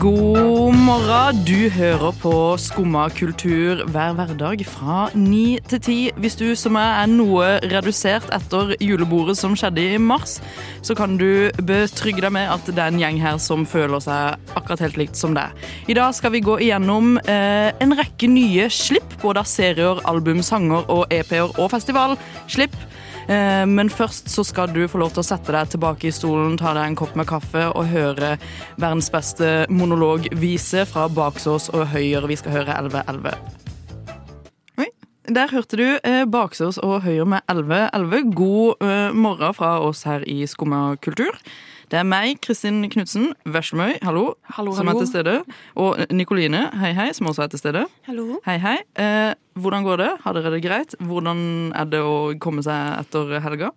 God morgen. Du hører på Skumma kultur hver hverdag fra ni til ti. Hvis du som meg er noe redusert etter julebordet som skjedde i mars, så kan du betrygge deg med at det er en gjeng her som føler seg akkurat helt likt som deg. I dag skal vi gå igjennom eh, en rekke nye slipp, både av serier, album, sanger og EP-er og festivalslipp. Eh, Men først så skal du få lov til å sette deg tilbake i stolen, ta deg en kopp med kaffe og høre verdens beste monologvise fra Baksås og Høyre. Vi skal høre 1111. Oi, der hørte du eh, Baksås og Høyre med 1111. God eh, morgen fra oss her i Skumma kultur. Det er meg, Kristin Knutsen, Veslemøy, hallo, Hallo, som er til stede. Og Nikoline, hei hei, som også er til stede. Hallo. Hei, hei. Eh, hvordan går det? Har dere det greit? Hvordan er det å komme seg etter helga?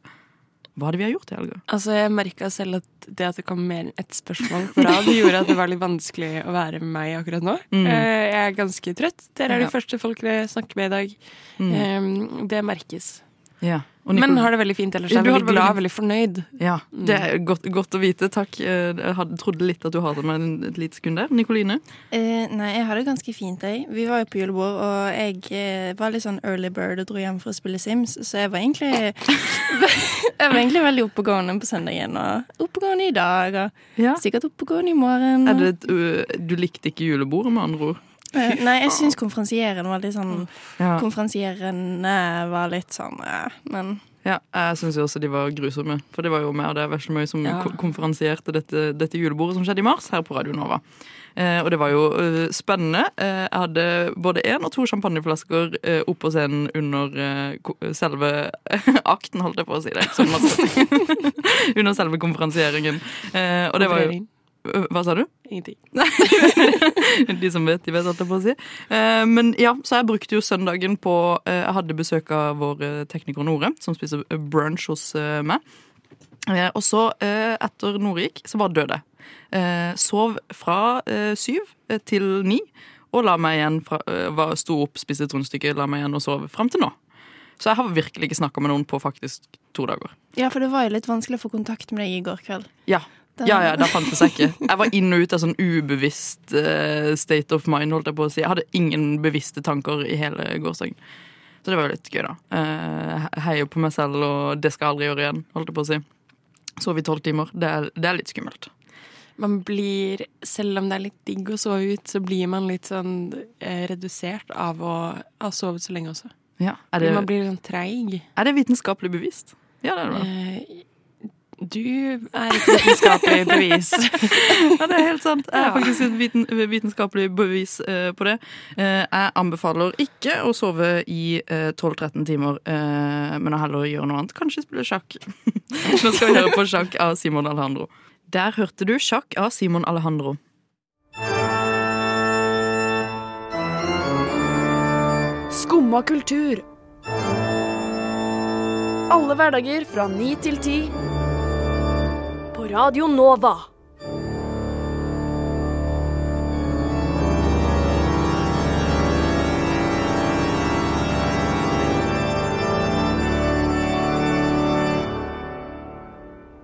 Hva hadde vi har gjort i helga? Altså, jeg merka selv at det at det kom mer enn ett spørsmål på rad, gjorde at det var litt vanskelig å være med meg akkurat nå. Mm. Eh, Jeg er ganske trøtt. Dere er de Ja. første folkene jeg snakker med i dag. Mm. Eh, Det merkes. Ja. Og Men har det veldig fint ellers. Jeg er veldig glad, veldig fornøyd. ja, det er godt, godt å vite. Takk. Eh, Jeg hadde, trodde litt at du hadde med et lite sekund der. Nikoline? Eh, nei, jeg har det ganske fint, jeg. Vi var jo på julebord, og jeg eh, var litt sånn early bird og dro hjem for å spille Sims, så jeg var egentlig Jeg var egentlig veldig oppegående på søndagen, og oppegående i dag, og Ja. sikkert oppegående i morgen. Er det du likte ikke julebordet, med andre ord? Eh, nei, jeg syns konferansieren var litt sånn Ja, Konferansierende var litt sånn eh, Men ja jeg syns også de var grusomme. For det var jo meg det Veslemøy, som Ja. konferansierte dette, dette julebordet som skjedde i mars her på Radio Nova. Eh, og det var jo ø, spennende. Eh, jeg hadde både én og to champagneflasker eh, oppå scenen under selve akten, holdt jeg på å si det. Sånn under selve konferansieringen. Eh, og det var jo Hva sa du? Ingenting. De som vet, de vet, alt jeg får si. Eh, men ja, så jeg brukte jo søndagen på eh, Jeg hadde besøk av vår eh, tekniker Nore, som spiser brunch hos meg. Eh, og så, eh, etter Nore gikk, så bare døde jeg. Eh, sov fra syv til ni, og la meg igjen fra, var, sto opp, spiste et rundstykke, la meg igjen og sov fram til nå. Så jeg har virkelig ikke snakka med noen på faktisk to dager. Ja, for det var jo litt vanskelig å få kontakt med deg i går kveld. Ja, Ja, ja, da fantes jeg ikke. Jeg var inn og ut av sånn ubevisst uh, state of mind, holdt jeg på å si. Jeg hadde ingen bevisste tanker i hele gårsdagen. Så det var jo litt gøy, da. Uh, heier på meg selv, og det skal jeg aldri gjøre igjen, holdt jeg på å si. Sove i tolv timer. Det er, det er litt skummelt. Man blir, selv om det er litt digg å sove ut, så blir man litt sånn eh, redusert av å ha sovet så lenge også. Ja, det, Man blir sånn treig. er det vitenskapelig bevisst? Ja, det er det. Eh, Du er et vitenskapelig bevis. Ja, det er helt sant. Jeg er faktisk et viten, vitenskapelig bevis uh, på det. Uh, jeg anbefaler ikke å sove i uh, 12-13 timer, eh, men heller gjøre noe annet. Kanskje spille sjakk. Nå skal vi høre på sjakk av Simon Alejandro. Der hørte du sjakk av Simon Alejandro. Skumma kultur. Alle hverdager fra ni til ti. Radio Nova.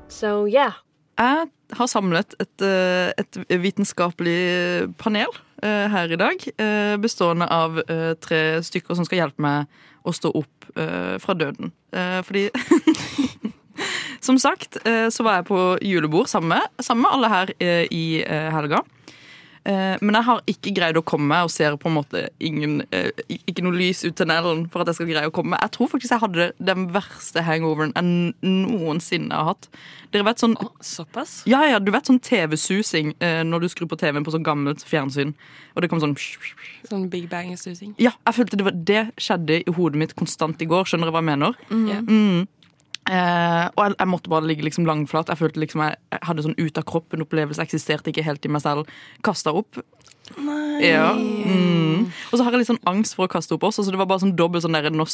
So yeah. Jeg har samlet et, eh, et vitenskapelig panel eh, her i dag, eh, bestående av tre stykker som skal hjelpe meg å stå opp fra døden. Fordi Som sagt eh, så var jeg på julebord sammen med, sammen med alle her eh, i eh, helga. Men jeg har ikke greid å komme meg og ser på en måte ingen, ikke noe lys ut tunnelen for at jeg skal greie å komme meg. Jeg tror faktisk jeg hadde den verste hangoveren jeg noensinne har hatt. Dere vet sånn Såpass? ja, ja, du vet sånn TV-susing når du skrur på TV-en på sånn gammelt fjernsyn. Og det kom sånn Sånn Big Bang-susing. Ja, jeg følte det, var, det skjedde i hodet mitt konstant i går. Skjønner du hva jeg mener? Ja. Mm. Eh, og jeg, jeg måtte bare ligge liksom langflat. Jeg følte liksom jeg, jeg hadde sånn ut av kroppen-opplevelse. Eksisterte ikke helt i meg selv. Kasta opp. Nei. Ja. Mm. Og så har jeg litt sånn angst for å kaste opp også, så det var bare sånn dobbelt sånn der Nå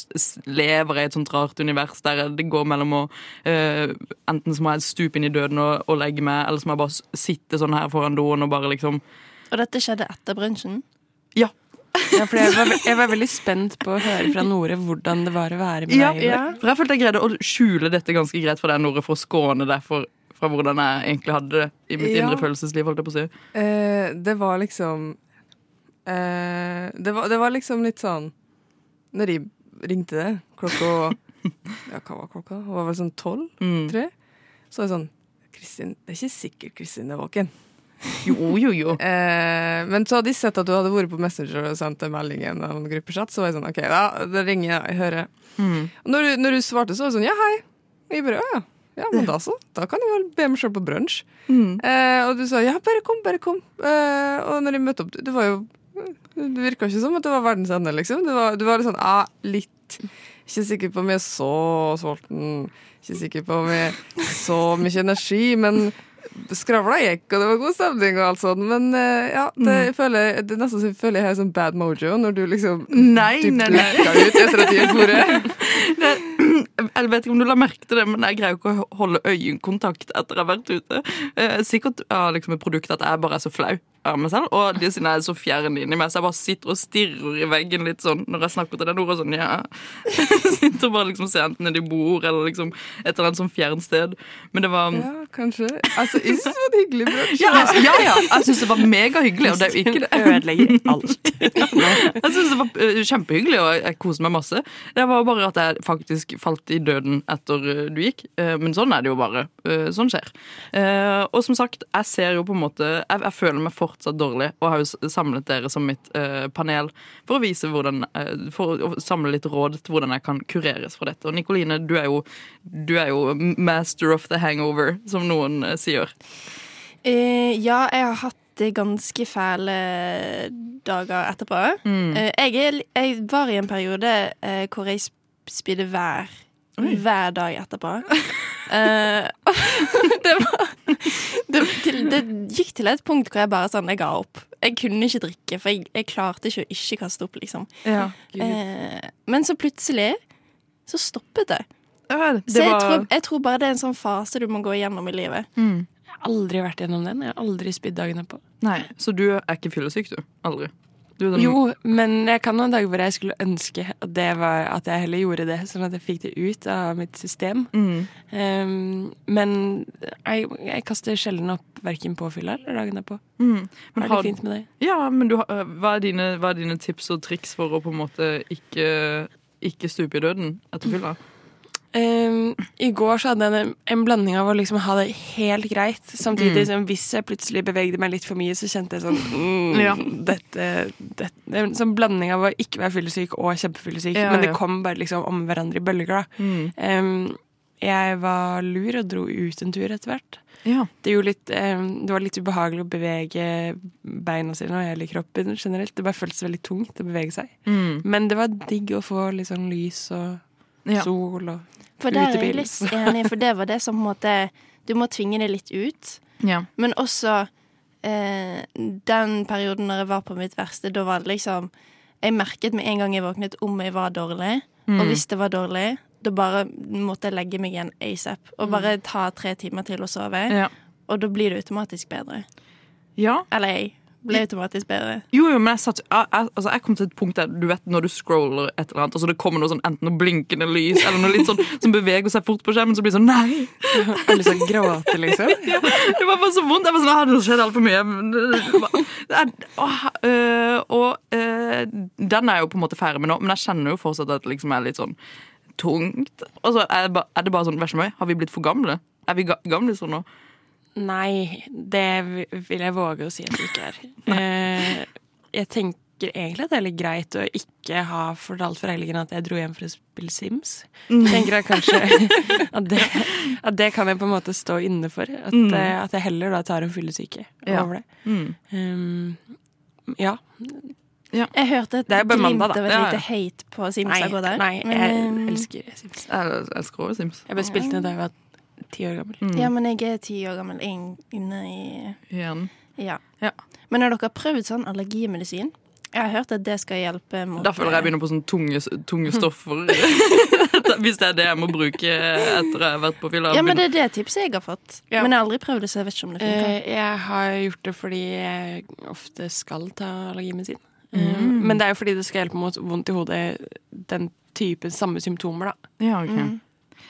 lever jeg i et sånt rart univers der det går mellom å uh, Enten så må jeg stupe inn i døden og, og legge meg, eller så må jeg bare sitte sånn her foran doen og bare liksom Og dette skjedde etter brunsjen? Ja. Ja, for jeg var, jeg var veldig spent på å høre fra Nore hvordan det var å være med Ja, deg. Ja. For jeg følte jeg greide å skjule dette ganske greit for deg, Nore, for å skåne deg for, fra hvordan jeg egentlig hadde det i mitt Ja. indre følelsesliv. holdt jeg på å si. Eh, det var liksom eh, det, var, det var liksom litt sånn Når de ringte det klokka Ja, hva var klokka? Det var vel sånn tolv? Mm. Tre? Så var det sånn Kristin, det er ikke sikkert Kristin er våken. Jo, jo, jo. Eh, men så hadde de sett at du hadde vært på Messenger og sendt en melding i annen gruppechat. Så var jeg sånn, ok, da, da ringer jeg, jeg hører. Mm. Når, du, når du svarte, så var det sånn, ja, hei. Og jeg bare, «Å, ja, ja, men da så. Da kan jeg vel be meg selv på brunch. Mm. Eh, og du sa, ja, bare kom, bare kom. Eh, og når jeg møtte opp, det var jo, det virka ikke som at det var verdens ende, liksom. Det var, du var litt sånn, ja, litt. Ikke sikker på om jeg er så sulten. Ikke sikker på om jeg så mye energi, men skravla gikk, og det var god stemning og alt sånt. Men eh, ja, det, jeg føler, det er nesten så jeg føler jeg har sånn bad mojo når du liksom Nei, nei, nei. ut etter at jeg vært. Jeg vet ikke om du la merke til det, men jeg greier ikke å holde øyekontakt etter jeg har vært ute. Eh, Sikkert ja, liksom et produkt at jeg bare er så flau av meg selv, og de siden jeg er så fjern inni meg, så jeg bare sitter og stirrer i veggen litt sånn når jeg snakker til den ordet sånn, ja. sitter og bare liksom ser enten nede i bord eller liksom et eller annet sånn fjernt sted. Men det var Ja, kanskje. Altså, jeg synes det var hyggelig Men... ja, jeg- ja, ja, jeg syns det var megahyggelig, og det er jo ikke det. Ødelegger alt. Jeg synes det var eh, kjempehyggelig, og jeg koser meg masse. Det var bare at jeg faktisk falt i døden etter eh, du gikk. Eh, Men sånn er det jo bare. Sånn skjer. Eh, Og som sagt, jeg ser jo på en måte Jeg, jeg føler meg fortsatt dårlig, og har jo samlet dere som mitt eh, panel for å vise hvordan eh, For å samle litt råd til hvordan jeg kan kureres fra dette. Og Nikoline, du er jo, du er jo master of the hangover, som noen eh, sier. Eh, ja, jeg har hatt ganske fæle dager etterpå. Mm. Eh, jeg, jeg var i en periode eh, hvor jeg sp- spydde hver, hver dag etterpå. Det var det, til, det gikk til et punkt hvor jeg bare sånn, jeg ga opp. Jeg kunne ikke drikke, for jeg, jeg klarte ikke å ikke kaste opp, liksom. Ja. Eh, men så plutselig så stoppet det. det Så jeg, var tror, jeg tror bare det er en sånn fase du må gå igjennom i livet. mm. Jeg har aldri vært gjennom den. Jeg har aldri spydd dagen etterpå. Nei, så du er ikke fyllesyk, du? Aldri? Du er den- Jo, men jeg kan noen dager hvor jeg skulle ønske at, det var, at jeg heller gjorde det, sånn at jeg fikk det ut av mitt system. Mm. Um, men jeg, jeg kaster sjelden opp verken påfylla eller dagen derpå. Mm. Men det har, fint med deg? ja, men du, øh, hva, er dine, hva er dine tips og triks for å på en måte ikke, ikke stupe i døden etter fylla? Um, I går så hadde jeg en, en blanding av å liksom ha det helt greit, samtidig Mm. som hvis jeg plutselig bevegde meg litt for mye, så kjente jeg sånn mm, Ja. dette, dette det En sånn blanding av å ikke være fyllesyk og kjempefyllesyk, Ja, men det ja. kom bare liksom om hverandre i bølger. da. Mm. Um, jeg var lur og dro ut en tur etter hvert. Ja. Det, litt, um, det var litt ubehagelig å bevege beina sine og hele kroppen generelt. Det bare føltes veldig tungt å bevege seg. Mm. Men det var digg å få litt sånn lys og sol og For der er jeg litt enig, for det var det som på en måte Du må tvinge det litt ut. ja. Men også eh, den perioden når jeg var på mitt verste, da var det liksom Jeg merket med en gang jeg våknet om jeg var dårlig. Mm. Og hvis det var dårlig, da bare måtte jeg legge meg igjen asap. Og bare ta tre timer til å sove. Ja. Og da blir det automatisk bedre. ja. Eller jeg ble automatisk bedre. Jo, jo, men jeg, satt, jeg, jeg, altså, jeg kom til et punkt der du vet når du scroller et eller annet, og så det kommer noe sånn, enten noe blinkende lys eller noe litt sånn som beveger seg fort på skjermen, så blir det sånn Nei! Jeg har lyst til å gråte, liksom. Det var bare så vondt. Jeg var sånn, hadde skjedd altfor mye. Men det- det var- det åh, øh, og øh, den er jeg jo på en måte ferdig med nå, men jeg kjenner jo fortsatt at det liksom er litt sånn tungt. Og så er, det bare, er det bare sånn, vær så mye, har vi blitt for gamle? Er vi ga gamle sånn nå? Nei, det vil jeg våge å si at det ikke er. Eh, jeg tenker egentlig at det er litt greit å ikke ha fortalt foreldrene at jeg dro hjem for å spille Sims. Mm. Tenker jeg kanskje at det, at det kan jeg på en måte stå inne for. At, Mm. eh, at jeg heller da tar en fyllesyke Ja. over det. Mm. Um, ja. Jeg hørte et er glimt mandag, av et Ja, ja. lite hate på Sims Nei, i går der. nei, jeg eh, elsker Sims. Jeg elsker også Sims. Jeg ble spilt ned da jeg var ti år gammel. Mm. Ja, men jeg er ti år gammel inn- inne i Igjen. Ja. Ja. Men har dere prøvd sånn allergimedisin? Jeg har hørt at det skal hjelpe mot Da føler jeg begynner på sånne tunge, tunge stoffer. Hvis det er det jeg må bruke etter jeg har vært på fylla. Ja, men det er det tipset jeg har fått. Ja. Men jeg har aldri prøvd det, så jeg vet ikke om det funker. Eh, jeg har gjort det fordi jeg ofte skal ta allergimedisin. Mm. Men det er jo fordi det skal hjelpe mot vondt i hodet, den typen samme symptomer, da. Ja, ok.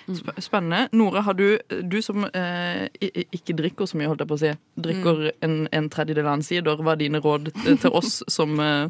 Sp- Spennende. Nora, har du, du som eh, ikke drikker så mye, holdt jeg på å si, drikker en, en tredjedel av en sider, hva er dine råd til oss som, eh,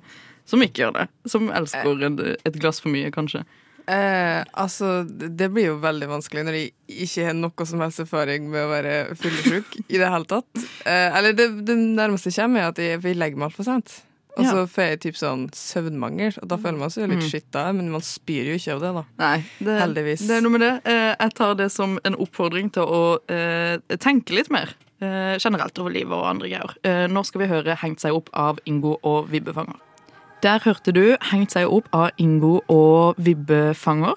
som ikke gjør det? Som elsker en, et glass for mye, kanskje? Eh, altså, det blir jo veldig vanskelig når jeg ikke har noe som helst erfaring med å være fyllesyk i det hele tatt. Eh, eller det, det nærmeste jeg kommer, er at jeg, jeg legger meg altfor sent. Og så Ja. får jeg typ sånn søvnmangel, og da føler man seg jo litt mm. skitta, men man spyr jo ikke av det, da. Nei, det, Heldigvis. Det er noe med det. Eh, jeg tar det som en oppfordring til å eh, tenke litt mer. eh, generelt over livet og andre greier. Eh, nå skal vi høre 'Hengt seg opp' av Ingo og Vibbefanger. Der hørte du 'Hengt seg opp' av Ingo og Vibbefanger.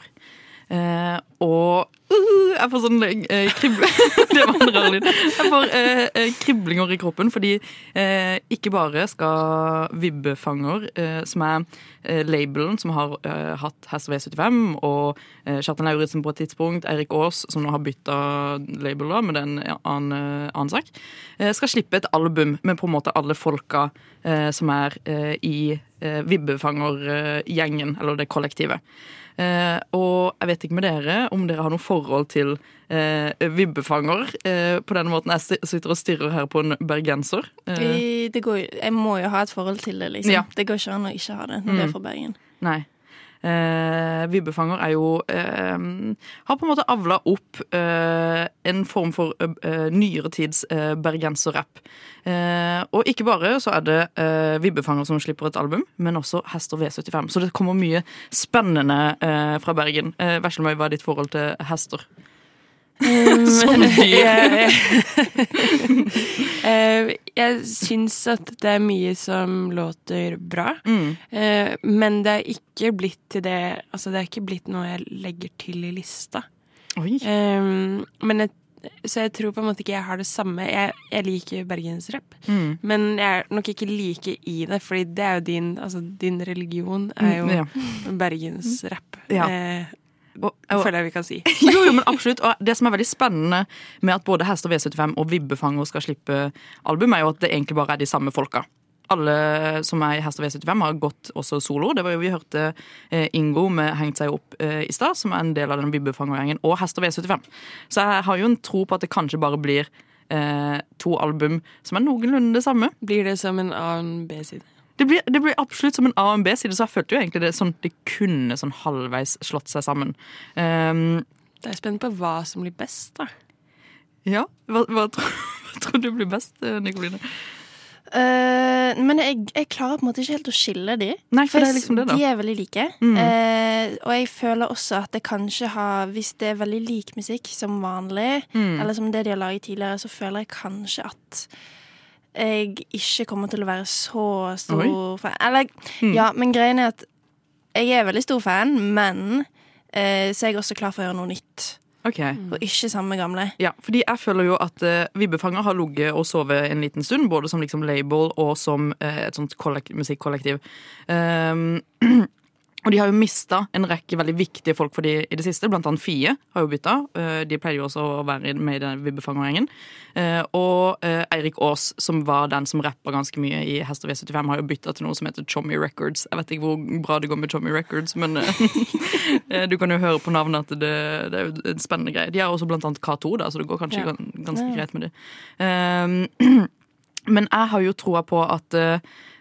Eh, og uh, jeg får sånn eh, kribling Det var en rar lyd. Jeg får eh, kriblinger i kroppen fordi ikke bare skal Vibbefanger, som er labelen som har hatt Hest V75, og Kjartan Lauritzen på et tidspunkt, Eirik Aas, som nå har bytta label da, med en annen, annen sak, skal slippe et album med på en måte alle folka som er i eh, Vibbefanger-gjengen, eller det kollektivet. Eh, og jeg vet ikke med dere om dere har noe forhold til eh, vibbefanger eh, på denne måten. Jeg sitter og stirrer her på en bergenser. Eh, Det går, jeg må jo ha et forhold til det, liksom. Ja. Det går ikke an å ikke ha det når det er fra Bergen. nei. Eh, vibbefanger er jo eh, Har på en måte avla opp eh, en form for eh, nyere tids eh, bergenserrapp. Eh, og ikke bare så er det eh, Vibbefanger som slipper et album, men også Hester V75. Så det kommer mye spennende eh, fra Bergen. Eh, Veslemøy, hva er ditt forhold til hester? Som dyr. jeg jeg syns at det er mye som låter bra, Mm. eh, men det er ikke blitt til det Altså, det er ikke blitt noe jeg legger til i lista. Eh, men jeg, så jeg tror på en måte ikke jeg har det samme. Jeg, jeg liker bergensrapp, Mm. men jeg er nok ikke like i det, fordi det er jo din Altså, din religion er jo Mm, ja. bergensrapp. Ja. Eh, Og, og, føler jeg vi kan si. jo, jo, men absolutt. Og det som er veldig spennende med at både Hester V75 og Vibbefanger skal slippe album, er jo at det egentlig bare er de samme folka. Alle som er i Hester V75 har gått også solo. Det var jo Vi hørte eh, Ingo med 'Hengt seg opp' eh, i stad, som er en del av den Vibbefanger-gjengen, og Hester V75. Så jeg har jo en tro på at det kanskje bare blir eh, to album som er noenlunde det samme. Blir det som en annen B-side? Det blir, det blir absolutt som en A og en B-side, så jeg følte jo egentlig det sånn Det kunne sånn halvveis slått seg sammen. Um, Jeg er spent på hva som blir best, da. Ja, hva, hva, tror, hva tror du blir best, eh, Nikoline? Eh, men jeg, jeg klarer på en måte ikke helt å skille de. Nei, for det er liksom det, da. De er veldig like. Mm. Uh, og jeg føler også at det kanskje har Hvis det er veldig lik musikk som vanlig, Mm. eller som det de har laget tidligere, så føler jeg kanskje at jeg ikke kommer til å være så stor Oi. fan. Eller, Mm. ja, men greien er at jeg er veldig stor fan, men eh, så er jeg også klar for å gjøre noe nytt. Ok. Og ikke samme gamle. Ja, fordi jeg føler jo at eh, Vibbefanger har ligget og sovet en liten stund, både som liksom label og som eh, et sånt kollek- musikkollektiv. Um, og de har jo mista en rekke veldig viktige folk for de i det siste, blant annet Fie har jo bytta. Eh, de pleier jo også å være med i den Vibbefanger-gjengen. Eh, og eh, Eirik Aas, som var den som rappa ganske mye i Hest og V75, har jo bytta til noe som heter Chommy Records. Jeg vet ikke hvor bra det går med Chommy Records, men du kan jo høre på navnet at det, det er jo en spennende greie. De har også blant annet K2, da, så det går kanskje Ja. gan- ganske greit med det. Men jeg har jo troa på at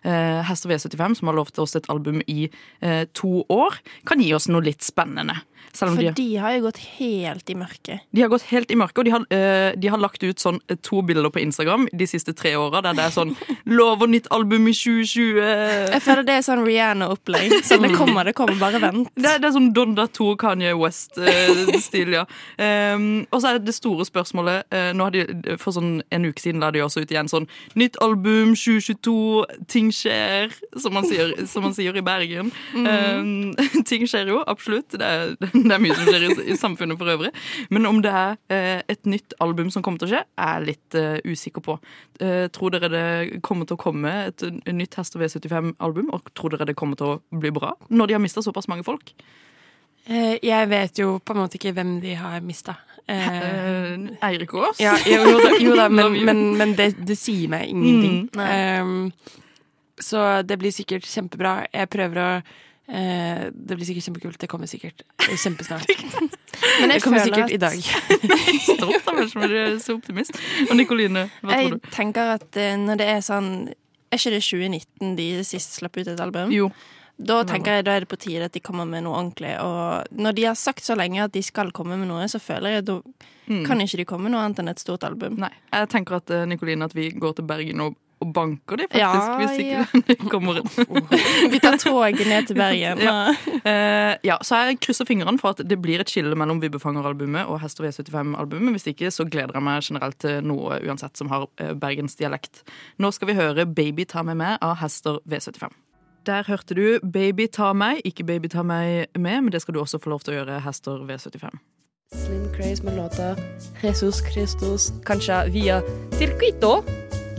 Hester V75, som har lovt oss et album i eh, to år, kan gi oss noe litt spennende. For de, de har jo gått helt i mørket. de har gått helt i mørket, og de har, eh, de har lagt ut sånn eh, to bilder på Instagram de siste tre åra der det er sånn 'Lover nytt album i 2020'. Jeg føler det er sånn Rihanna-opplegg. Sånn det kommer, det kommer, bare vent. Det det er sånn Donda 2 Kanye West-stil, ja. Um, og så er det det store spørsmålet uh, Nå har de, For sånn en uke siden la de også ut igjen sånn Nytt album 2022, ting skjer, som man sier, som man sier i Bergen. Um, ting skjer jo, absolutt. Det er, det er mye som skjer i, i samfunnet for øvrig. Men om det er uh, et nytt album som kommer til å skje, er jeg litt uh, usikker på. Uh, tror dere det kommer til å komme et, nytt Hester V75-album? Og tror dere det kommer til å bli bra? Når de har mista såpass mange folk? Jeg vet jo på en måte ikke hvem de har mista. Eirik Aas? ja, jo, jo da, jo da men, men, men det, det sier meg ingenting. Mm. Um, så det blir sikkert kjempebra. Jeg prøver å eh, Det blir sikkert kjempekult. Det kommer sikkert kjempesnart. Men Det kommer føler sikkert at i dag. Stolt av meg som er så optimist. Og Nikoline, hva Jeg tror du? Jeg tenker at eh, når det er sånn Er ikke det 2019 de sist slapp ut et album? Jo. Da tenker jeg da er det på tide at de kommer med noe ordentlig. Og når de har sagt så lenge at de skal komme med noe, så føler jeg at da Mm. kan ikke de komme med noe annet enn et stort album. Nei. Jeg tenker at Nicoline, Nikoline, at vi går til Bergen og, og banker de, faktisk. Ja, hvis ikke ja. kommer inn. Vi tar toget ned til Bergen. Ja. Eh, ja, så jeg krysser fingrene for at det blir et skille mellom Vibbefanger-albumet og Hester V75-albumet. Hvis ikke så gleder jeg meg generelt til noe uansett som har eh, bergensdialekt. Nå skal vi høre Baby ta meg med av Hester V75. Der hørte du Baby ta meg, ikke Baby ta meg med, men det skal du også få lov til å gjøre, Hester V75. Slim Craze med låta Jesus Christus, kanskje via Circuito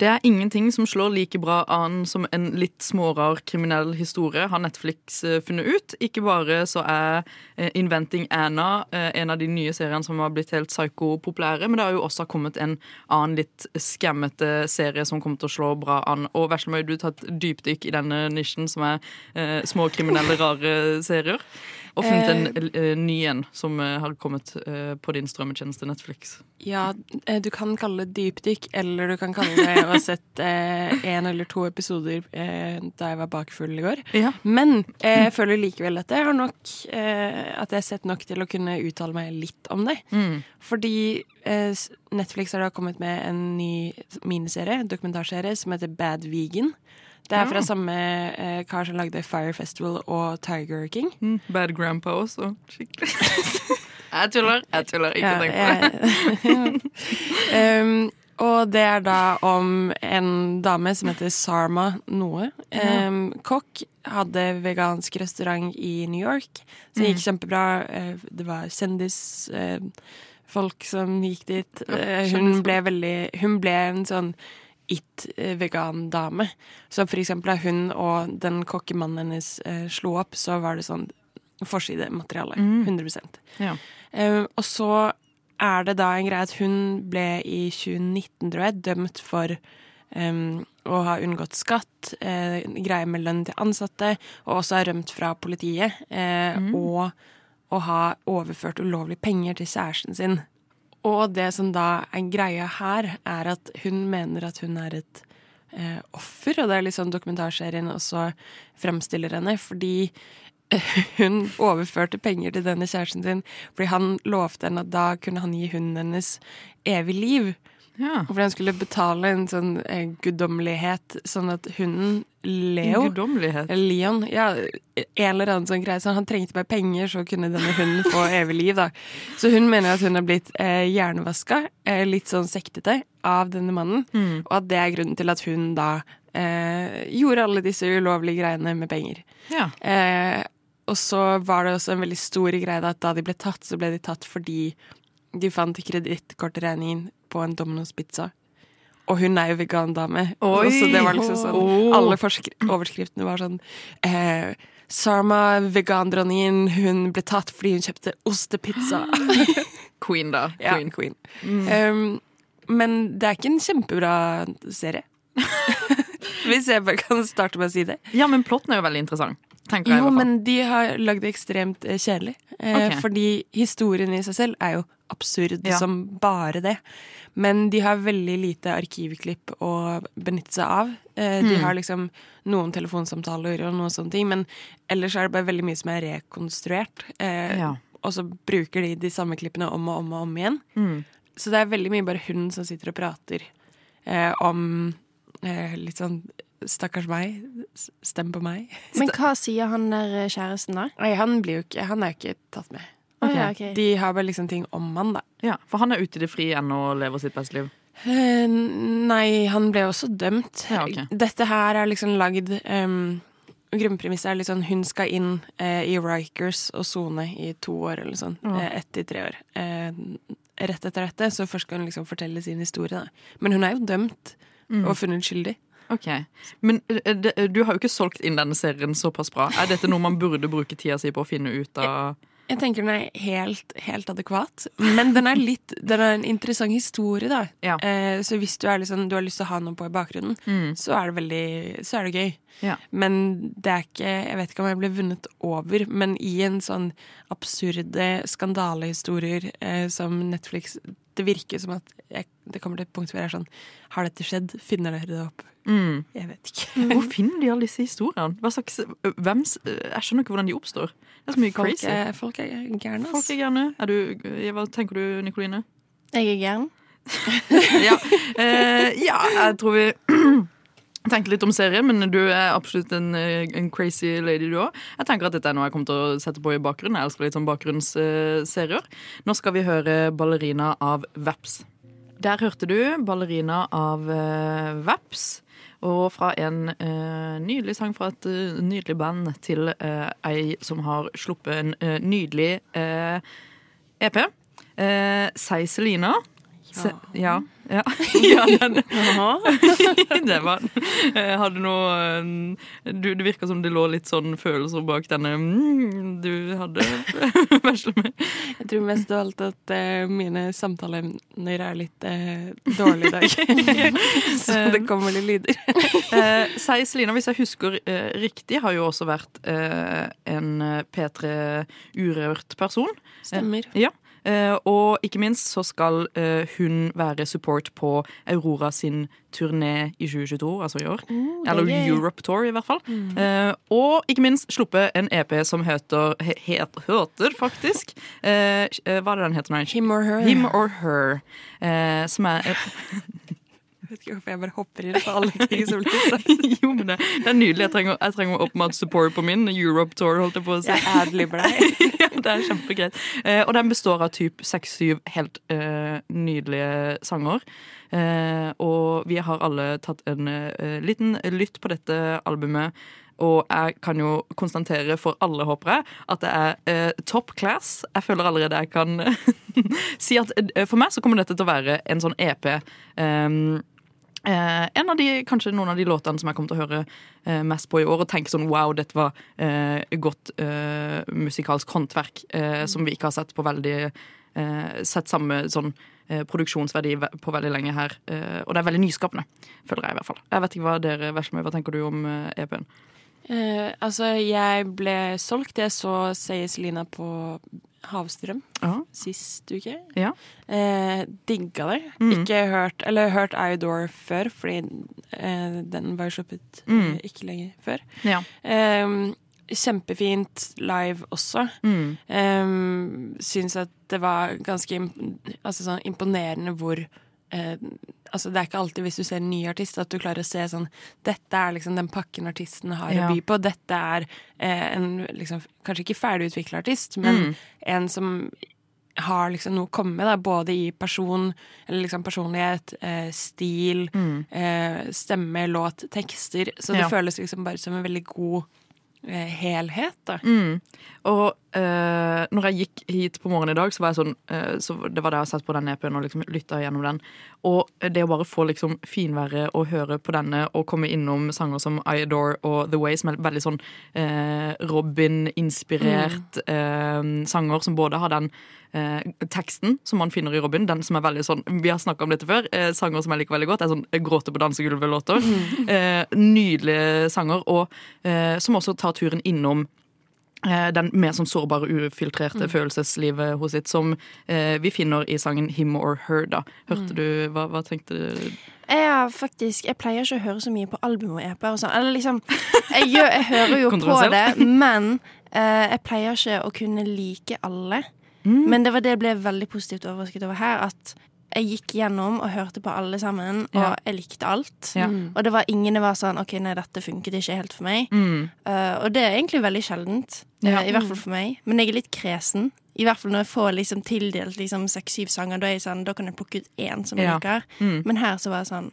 Det er ingenting som slår like bra an som en litt smårar kriminell historie, har Netflix eh, funnet ut. Ikke bare så er eh, Inventing Anna eh, en av de nye seriene som har blitt helt psyko-populære, men det har jo også kommet en annen litt skammete serie som kommer til å slå bra an. Og Veslemøy, du har tatt dypdykk i denne nisjen som er eh, små kriminelle, rare serier. Og funnet en eh, ny en som eh, har kommet eh, på din strømmetjeneste Netflix. Ja, eh, du kan kalle det dypdykk, eller du kan kalle det å ha sett én eller to episoder eh, da jeg var bakfull i går. Ja. Men eh, jeg føler likevel at jeg har nok eh, At jeg har sett nok til å kunne uttale meg litt om det. Mm. Fordi eh, Netflix har da kommet med en ny miniserie, dokumentarserie, som heter Bad Vegan. Det er fra samme eh, kar som lagde Fire Festival og Tiger King. Mm, Bad Grandpa også. Skikkelig. jeg tuller. Jeg tuller. Ikke tenk på det. um, og det er da om en dame som heter Sarma noe. Um, kokk. Hadde vegansk restaurant i New York, Så det gikk kjempebra. Eh, Det var kjendisfolk som gikk dit. Eh, Hun ble veldig Hun ble en sånn it-vegan-dame. Så for eksempel da hun og den kokkemannen hennes eh, slo opp, så var det sånn forsidemateriale. Mm. 100 Ja. Eh, og så er det da en greie at hun ble i 2019, tror jeg, dømt for å ha unngått skatt, eh, greier med lønn til ansatte, og også har rømt fra politiet. Eh, Mm. Og å ha overført ulovlige penger til kjæresten sin. Og det som da er greia her, er at hun mener at hun er et eh, offer, og det er litt sånn dokumentarserien også fremstiller henne, fordi hun overførte penger til denne kjæresten sin fordi han lovte henne at da kunne han gi hunden hennes evig liv. Ja. Fordi han skulle betale en sånn eh, guddommelighet, sånn at hunden Leo eller Leon, ja, en eller annen sånn greie. Så han trengte bare penger, så kunne denne hunden få evig liv, da. Så hun mener at hun har blitt eh, hjernevaska, eh, litt sånn sektete, av denne mannen. Mm. Og at det er grunnen til at hun da eh, gjorde alle disse ulovlige greiene med penger. Ja. Eh, og så var det også en veldig stor greie da, at da de ble tatt, så ble de tatt fordi de fant kredittkortregningen på en Domino's pizza. Og hun er jo vegandame. Så det var liksom sånn Åh. Alle overskriftene var sånn eh, Sarma, vegandronningen, hun ble tatt fordi hun kjøpte ostepizza. Queen, da. ja, Queen. queen. Mm. Um, men det er ikke en kjempebra serie. Hvis jeg bare kan starte med å si det. Ja, men plotten er jo veldig interessant. Tenker jeg Jo, men de har lagd det ekstremt eh, kjedelig. Okay. Fordi historien i seg selv er jo absurd Ja. som bare det. Men de har veldig lite arkivklipp å benytte seg av. Eh, de Mm. har liksom noen telefonsamtaler og noen sånne ting, men ellers er det bare veldig mye som er rekonstruert. Eh, Ja. Og så bruker de de samme klippene om og om og om igjen. Mm. Så det er veldig mye bare hun som sitter og prater eh, om eh, litt sånn Stakkars meg. Stem på meg. Men hva sier han der eh, kjæresten, da? Nei, han, blir jo ikke, han er jo ikke tatt med. Å, ja, okay. De har bare liksom ting om han, da. Ja, For han er ute i det frie ennå og lever sitt beste liv. Eh, nei, han ble også dømt. Ja, okay. Dette her er liksom lagd um, grunnpremisset er sånn hun skal inn eh, i Rikers og sone i to år eller sånn. Ja. Eh, ett til tre år. Eh, rett etter dette, så først skal hun liksom fortelle sin historie. Da. Men hun er jo dømt Mm. og funnet skyldig. Ok, Men eh, det, du har jo ikke solgt inn denne serien såpass bra. Er dette noe man burde bruke tida si på å finne ut av? Jeg tenker den er helt, helt adekvat, men den er litt Den er en interessant historie, da. Eh, så hvis du, liksom, du har lyst til å ha noe på i bakgrunnen, Mm. så er det veldig Så er det gøy. Ja. Men det er ikke Jeg vet ikke om jeg ble vunnet over, men i en sånn absurde skandalehistorier eh, som Netflix Det virker som at jeg, det kommer til et punkt hvor jeg er sånn Har dette skjedd? Finner dere det opp? Mm. Jeg vet ikke. Hvor finner de alle disse historiene? Hva slags, hvem, jeg skjønner ikke hvordan de oppstår. Det er så mye Folk crazy. er, folk er gærne. Folk er gærne. Er du, hva tenker du, Nikoline? Jeg er gæren. ja. Uh, ja, jeg tror vi tenker litt om serien, men du er absolutt en, eh, en crazy lady, du òg. Jeg tenker at dette er noe jeg kommer til å sette på i bakgrunnen. Jeg elsker litt sånn bakgrunnsserier. Nå skal vi høre 'Ballerina' av Veps. Der hørte du 'Ballerina' av Veps. Og fra en uh, nydelig sang fra et uh, nydelig band til uh, ei som har sluppet en eh, nydelig eh, EP. Eh, Sei. Se, ja. Ja. ja den, det var den. Hadde noe eh, du, Det virka som det lå litt sånn følelser bak denne mm, du hadde. Vesle med. Jeg tror mest av alt at uh, mine samtaleemner er litt uh, dårlige i dag. Så det kommer litt lyder. uh, Sei Selina, hvis jeg husker uh, riktig, har jo også vært eh, en eh, P3 Urørt person. Stemmer. Eh, ja. Eh, og ikke minst så skal eh, hun være support på Aurora sin turné i 2022, altså i år. Oh, er Eller. Europe Tour, i hvert fall. Mm. Eh, og ikke minst sluppet en EP som heter he, het, Heter, faktisk. Hva er det den heter? Him or Her. Him or Her. Som er vet ikke hvorfor jeg bare hopper inn på alle ting som blir sagt. jo, men det, det er nydelig. Jeg trenger, jeg trenger oppmat support på min Europe Tour, holdt jeg på å si. Jeg adlibber deg. ja, det er kjempegreit. Eh, og den består av typ seks-syv helt eh, nydelige sanger. Eh, og vi har alle tatt en eh, liten lytt på dette albumet. Og jeg kan jo konstatere for alle, håper jeg, at det er eh, top class. Jeg føler allerede jeg kan si at eh, for meg så kommer dette til å være en sånn EP. Um, Eh, en av de, Kanskje noen av de låtene som jeg kommer til å høre eh, mest på i år, og tenke sånn wow, dette var eh, godt eh, musikalsk håndverk eh, som vi ikke har sett på veldig eh, Sett samme sånn produksjonsverdi på veldig lenge her. Og det er veldig nyskapende, føler jeg i hvert fall. Jeg vet ikke hva dere Veslemøy, hva tenker du om EP-en? Eh, altså, jeg ble solgt. Jeg så Sei Selina på Havstrøm Ja. sist uke. Ja. Eh, digga det. Mm. Ikke hørt Eller hørt Iodore før, fordi eh, den var jo sluppet Mm. eh, ikke lenger før. Ja. Eh, kjempefint live også. Mm. Um, syns at det var ganske altså sånn imponerende hvor eh, altså Det er ikke alltid hvis du ser en ny artist at du klarer å se sånn Dette er liksom den pakken artisten har Ja. å by på. Dette er eh, en liksom, kanskje ikke ferdigutvikla artist, men Mm. en som har liksom noe å komme med, da, både i person, eller liksom personlighet, eh, stil, Mm. eh, stemme, låt, tekster. Så det Ja. føles liksom bare som en veldig god eh, helhet, da. Mm. Og eh, når jeg gikk hit på morgenen i dag, så var jeg sånn uh, så Det var det jeg har sett på den EP-en og liksom lytta gjennom den. Og det å bare få liksom finværet og høre på denne og komme innom sanger som I Adore og The Way, som er veldig sånn uh, Robin-inspirert eh, sanger, som både har den eh, teksten som man finner i Robin, den som er veldig sånn Vi har snakka om dette før. Eh, sanger som jeg liker veldig godt. er sånn Gråte på dansegulvet-låter. Eh, nydelige sanger, og eh, som også tar turen innom den mer sånn sårbare, ufiltrerte følelseslivet hos sitt, som eh, vi finner i sangen 'Him or Her'. da. Hørte Mm. du, hva, hva tenkte du? Jeg, faktisk, jeg pleier ikke å høre så mye på album og EP-er og sånn. Eller liksom jeg, gjør, jeg hører jo på det, men eh, jeg pleier ikke å kunne like alle. Mm. Men det var det jeg ble veldig positivt overrasket over her. At jeg gikk gjennom og hørte på alle sammen, og Ja. jeg likte alt. Ja. Mm. Og det var ingen det var sånn OK, nei, dette funket ikke helt for meg. Mm. Uh, og det er egentlig veldig sjeldent. eh, Ja. I hvert fall for meg. Men jeg er litt kresen. I hvert fall når jeg får liksom tildelt liksom seks-syv sanger, da, er jeg sånn, da kan jeg plukke ut én som jeg Ja. liker. Mm. Men her så var jeg sånn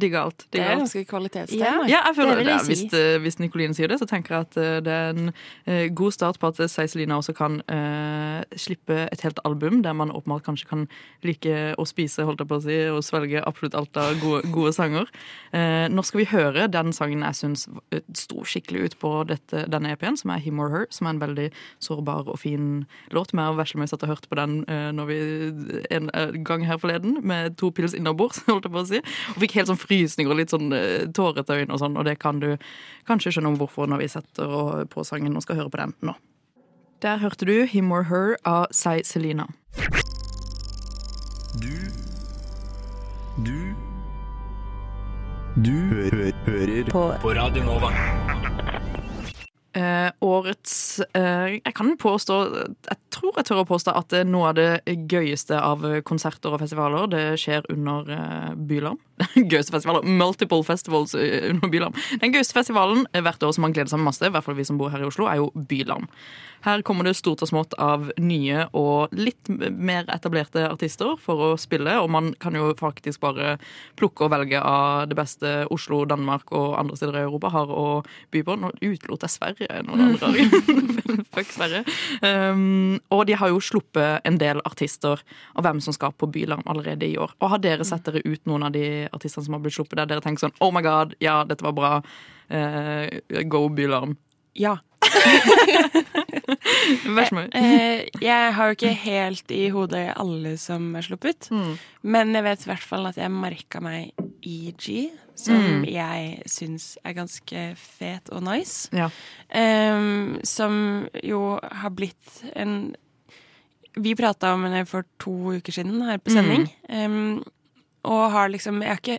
digger alt. Det er ganske kvalitetstegn. Ja. Ja, jeg føler Det vil det. Hvis, uh, hvis Nicoline sier det, så tenker jeg at uh, det er en uh, god start på at Seiselina også kan slippe et helt album der man åpenbart kanskje kan like å spise, holdt jeg på å si, og svelge absolutt alt av gode, gode sanger. Eh, nå skal vi høre den sangen jeg syns sto skikkelig ut på dette, denne EP-en, som er Him or Her, som er en veldig sårbar og fin låt. Meg og Veslemøy satt og hørte på den når vi en gang her forleden, med to pils innabords, holdt jeg på å si. Og fikk helt sånn frysninger og litt sånn eh, tårete øyne og sånn, og det kan du kanskje skjønne om hvorfor når vi setter på sangen og skal høre på den nå. Der hørte du Him or Her av Sai Selina. Du Du Du hø hø hører på. på Radio Nova. Eh, årets eh, Jeg kan påstå Jeg tror jeg tør å påstå at det er noe av det gøyeste av konserter og festivaler. Det skjer under eh, Bylarm. Gøyeste festivaler. Multiple festivals eh, under Bylarm. Den gøyeste festivalen eh, hvert år som man gleder seg masse, i hvert fall vi som bor her i Oslo, er jo Bylarm. Her kommer det stort og smått av nye og litt mer etablerte artister for å spille, og man kan jo faktisk bare plukke og velge av det beste Oslo, Danmark og andre steder i Europa har å by på. Nå utelot jeg Sverige noen andre. Fuck Sverige. Um, og de har jo sluppet en del artister og hvem som skal på Bylarm allerede i år. Og har dere sett dere ut noen av de artistene som har blitt sluppet der dere tenker sånn Oh my god, ja, dette var bra. Eh, go Bylarm. Ja. Vær så god. Eh, jeg har jo ikke helt i hodet alle som er sluppet, Mm. men jeg vet i hvert fall at jeg merka meg EG, som Mm. jeg syns er ganske fet og nice. Ja. Um, som jo har blitt en Vi prata om henne for to uker siden her på sending, em, og har liksom Jeg ikke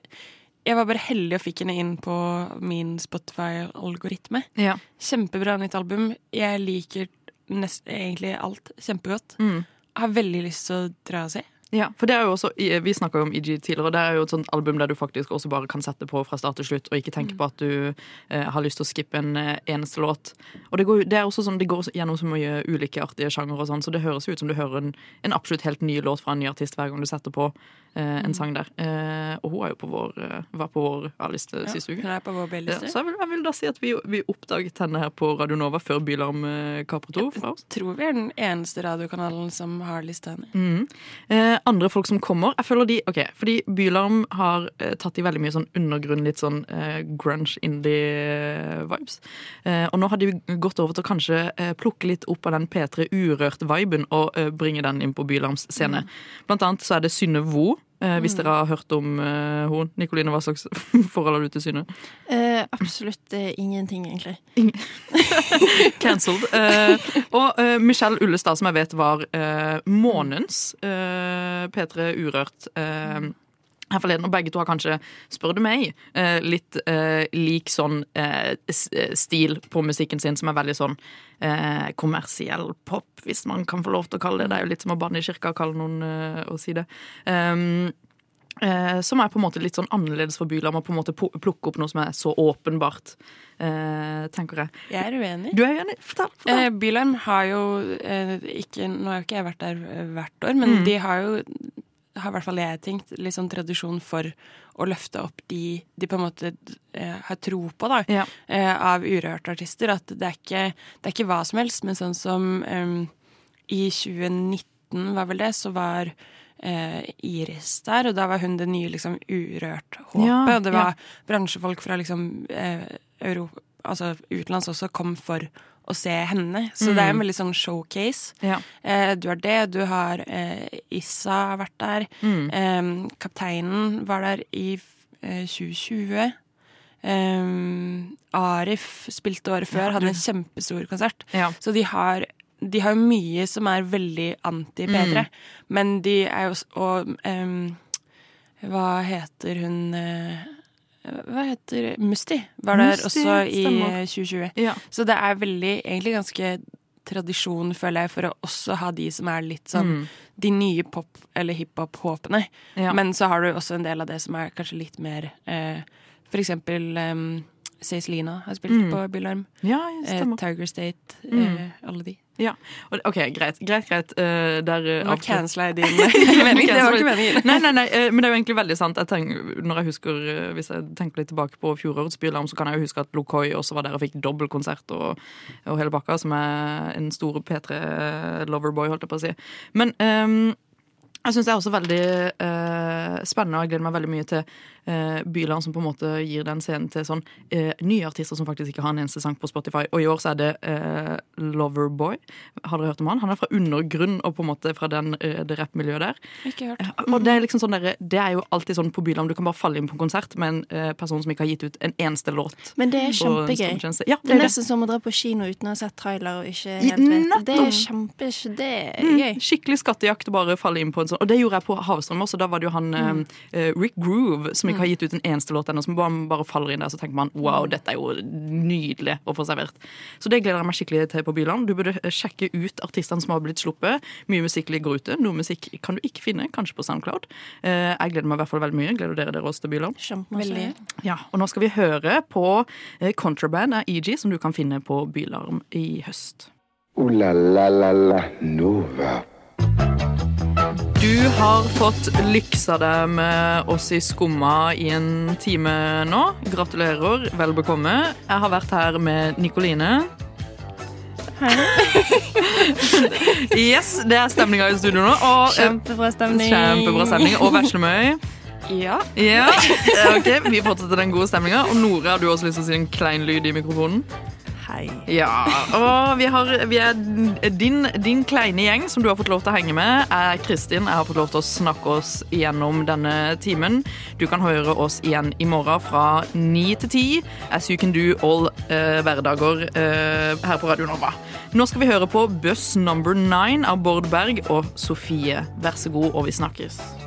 jeg var bare heldig og fikk henne inn på min Spotify-algoritme. Ja. Kjempebra nytt album. Jeg liker nest, egentlig alt kjempegodt. Mm. Har veldig lyst til å dra og se. Ja, for det er jo også, Vi snakka om EG tidligere. Det er jo et sånt album der du faktisk også bare kan sette på fra start til slutt, og ikke tenke på at du eh, har lyst til å skippe en eh, eneste låt. Og Det går, det er også sånn, det går gjennom så mye ulike artige sjangere, og sånn, så det høres jo ut som du hører en, en absolutt helt ny låt fra en ny artist hver gang du setter på en sang der. Eh, og hun på vår, eh, var på vår A-liste Ja, siste uke. hun er på vår Ja, B-liste. så jeg vil, jeg vil da si at vi, vi oppdaget henne her på Radio Nova før Bylarm eh, kapret henne fra oss. Tror vi er den eneste radiokanalen som har lista henne. Mhm. Eh, andre folk som kommer Jeg føler de, ok, fordi Bylarm har eh, tatt i veldig mye sånn undergrunn, litt sånn eh, grunge indie-vibes. Eh, og nå har de gått over til å kanskje eh, plukke litt opp av den P3 Urørt-viben og eh, bringe den inn på Bylarms scene. Blant annet så er det Synne Vo. Eh, hvis dere har hørt om eh, hun. Nikoline, hva slags forhold har du til Synne? Eh, absolutt eh, ingenting, egentlig. Cancelled. Eh, og eh, Michelle Ullestad, som jeg vet var månedens eh, P3 Urørt. Eh, her forleden, og Begge to har kanskje, spør du meg, eh, litt eh, lik sånn eh, eh, stil på musikken sin, som er veldig sånn eh, kommersiell pop, hvis man kan få lov til å kalle det. Det er jo litt som å banne i kirka og kalle noen eh, å si det. Um, eh, som er på en måte litt sånn annerledes for Bylarm, å på en måte plukke opp noe som er så åpenbart, eh, tenker jeg. Jeg er uenig. Du er uenig? Fortell. fortell. Eh, Bylarm har jo ikke Nå har jo ikke jeg vært der hvert år, men Mm. de har jo har i hvert fall jeg tenkt litt sånn tradisjon for å løfte opp de de på en måte eh, har tro på, da, Ja. eh, av urørte artister. At det er, ikke, det er ikke hva som helst, men sånn som um, i 2019, var vel det, så var eh, Iris der, og da var hun det nye liksom urørt-håpet. Ja, og det ja. var bransjefolk fra liksom eh, Europa, altså utenlands også, kom for å se henne. Så det er en Mm. veldig sånn showcase. Ja. Eh, du har det, du har eh, Issa vært der. Mm. Eh, kapteinen var der i eh, 2020. Eh, Arif spilte året før, hadde en kjempestor konsert. Ja. Så de har de har jo mye som er veldig anti-P3, Mm. men de er jo Og em, hva heter hun eh, Hva heter Musti? Var der Musti, også i stemmer. eh, 2020. Ja. Så det er veldig, egentlig ganske tradisjon, føler jeg, for å også ha de som er litt sånn Mm. De nye pop- eller hiphop-håpene. Ja. Men så har du også en del av det som er kanskje litt mer eh, For eksempel um, Lina har spilt Mm. på Bylarm. Ja, Eh. Tiger State, Mm. eh, alle de. Ja. OK, greit. greit, greit. Uh, der, eh, Nå cancela jeg din mening. Det var ikke meningen. Nei, nei, nei, uh, men det er jo egentlig veldig sant. Jeg tenker, når jeg husker, uh, Hvis jeg tenker litt tilbake på fjorårets Bylarm, så kan jeg jo huske at Lokoi også var der og fikk dobbeltkonsert og, og hele bakka, som er en stor P3-loverboy, holdt jeg på å si. Men ehm, jeg syns det er også veldig eh, spennende, og jeg gleder meg veldig mye til uh, Byland, som på en måte gir den scenen til sånn eh, nye artister som faktisk ikke har en eneste sang på Spotify. Og i år så er det uh, Loverboy. Har dere hørt om han? Han er fra undergrunn og på en måte fra den, eh, det rappmiljøet der. Ikke hørt. Og det er liksom sånn der, det er jo alltid sånn på Byland, du kan bare falle inn på en konsert med en eh, person som ikke har gitt ut en eneste låt. Men det er kjempegøy. Ja, Det det er det. nesten som å dra på kino uten å ha sett trailer og ikke helt vet. Det er kjempe... Det er Mm. Skikkelig skattejakt å bare falle inn på en sånn. Og det gjorde jeg på Havstrøm også. Da var det jo han Mm. eh, Rick Groove som ikke har gitt ut en eneste låt ennå. Som bare, bare faller inn der, så tenker man wow, Mm. dette er jo nydelig å få servert. Så det gleder jeg meg skikkelig til på Byland. Du burde eh, sjekke ut artistene som har blitt sluppet. Mye musikk ligger ute. Noe musikk kan du ikke finne, kanskje på SoundCloud. Eh, jeg gleder meg i hvert fall veldig mye. Gleder dere dere også til Byland? Veldig. Ja, og nå skal vi høre på eh, Contraband av EG, som du kan finne på Bylarm i høst. Uh, la la la la Nova. Du har fått lyksa deg med oss i Skumma i en time nå. Gratulerer. Vel bekomme. Jeg har vært her med Nikoline. yes, det er stemninga i studio nå. Og, eh, Kjempebra stemning. Kjempebra stemning. Og Veslemøy. Ja. Ja, ok, Vi fortsetter den gode stemninga. Og Nore, har du også lyst til å si en klein lyd i mikrofonen? Hei. Ja, og vi, har, vi er din, din kleine gjeng som du har fått lov til å henge med, er Kristin. Jeg har fått lov til å snakke oss gjennom denne timen. Du kan høre oss igjen i morgen fra ni til ti. As you can do all uh, hverdager uh, her på Radio Nova. Nå skal vi høre på Buss Number Nine av Bård Berg og Sofie. Vær så god, og vi snakkes.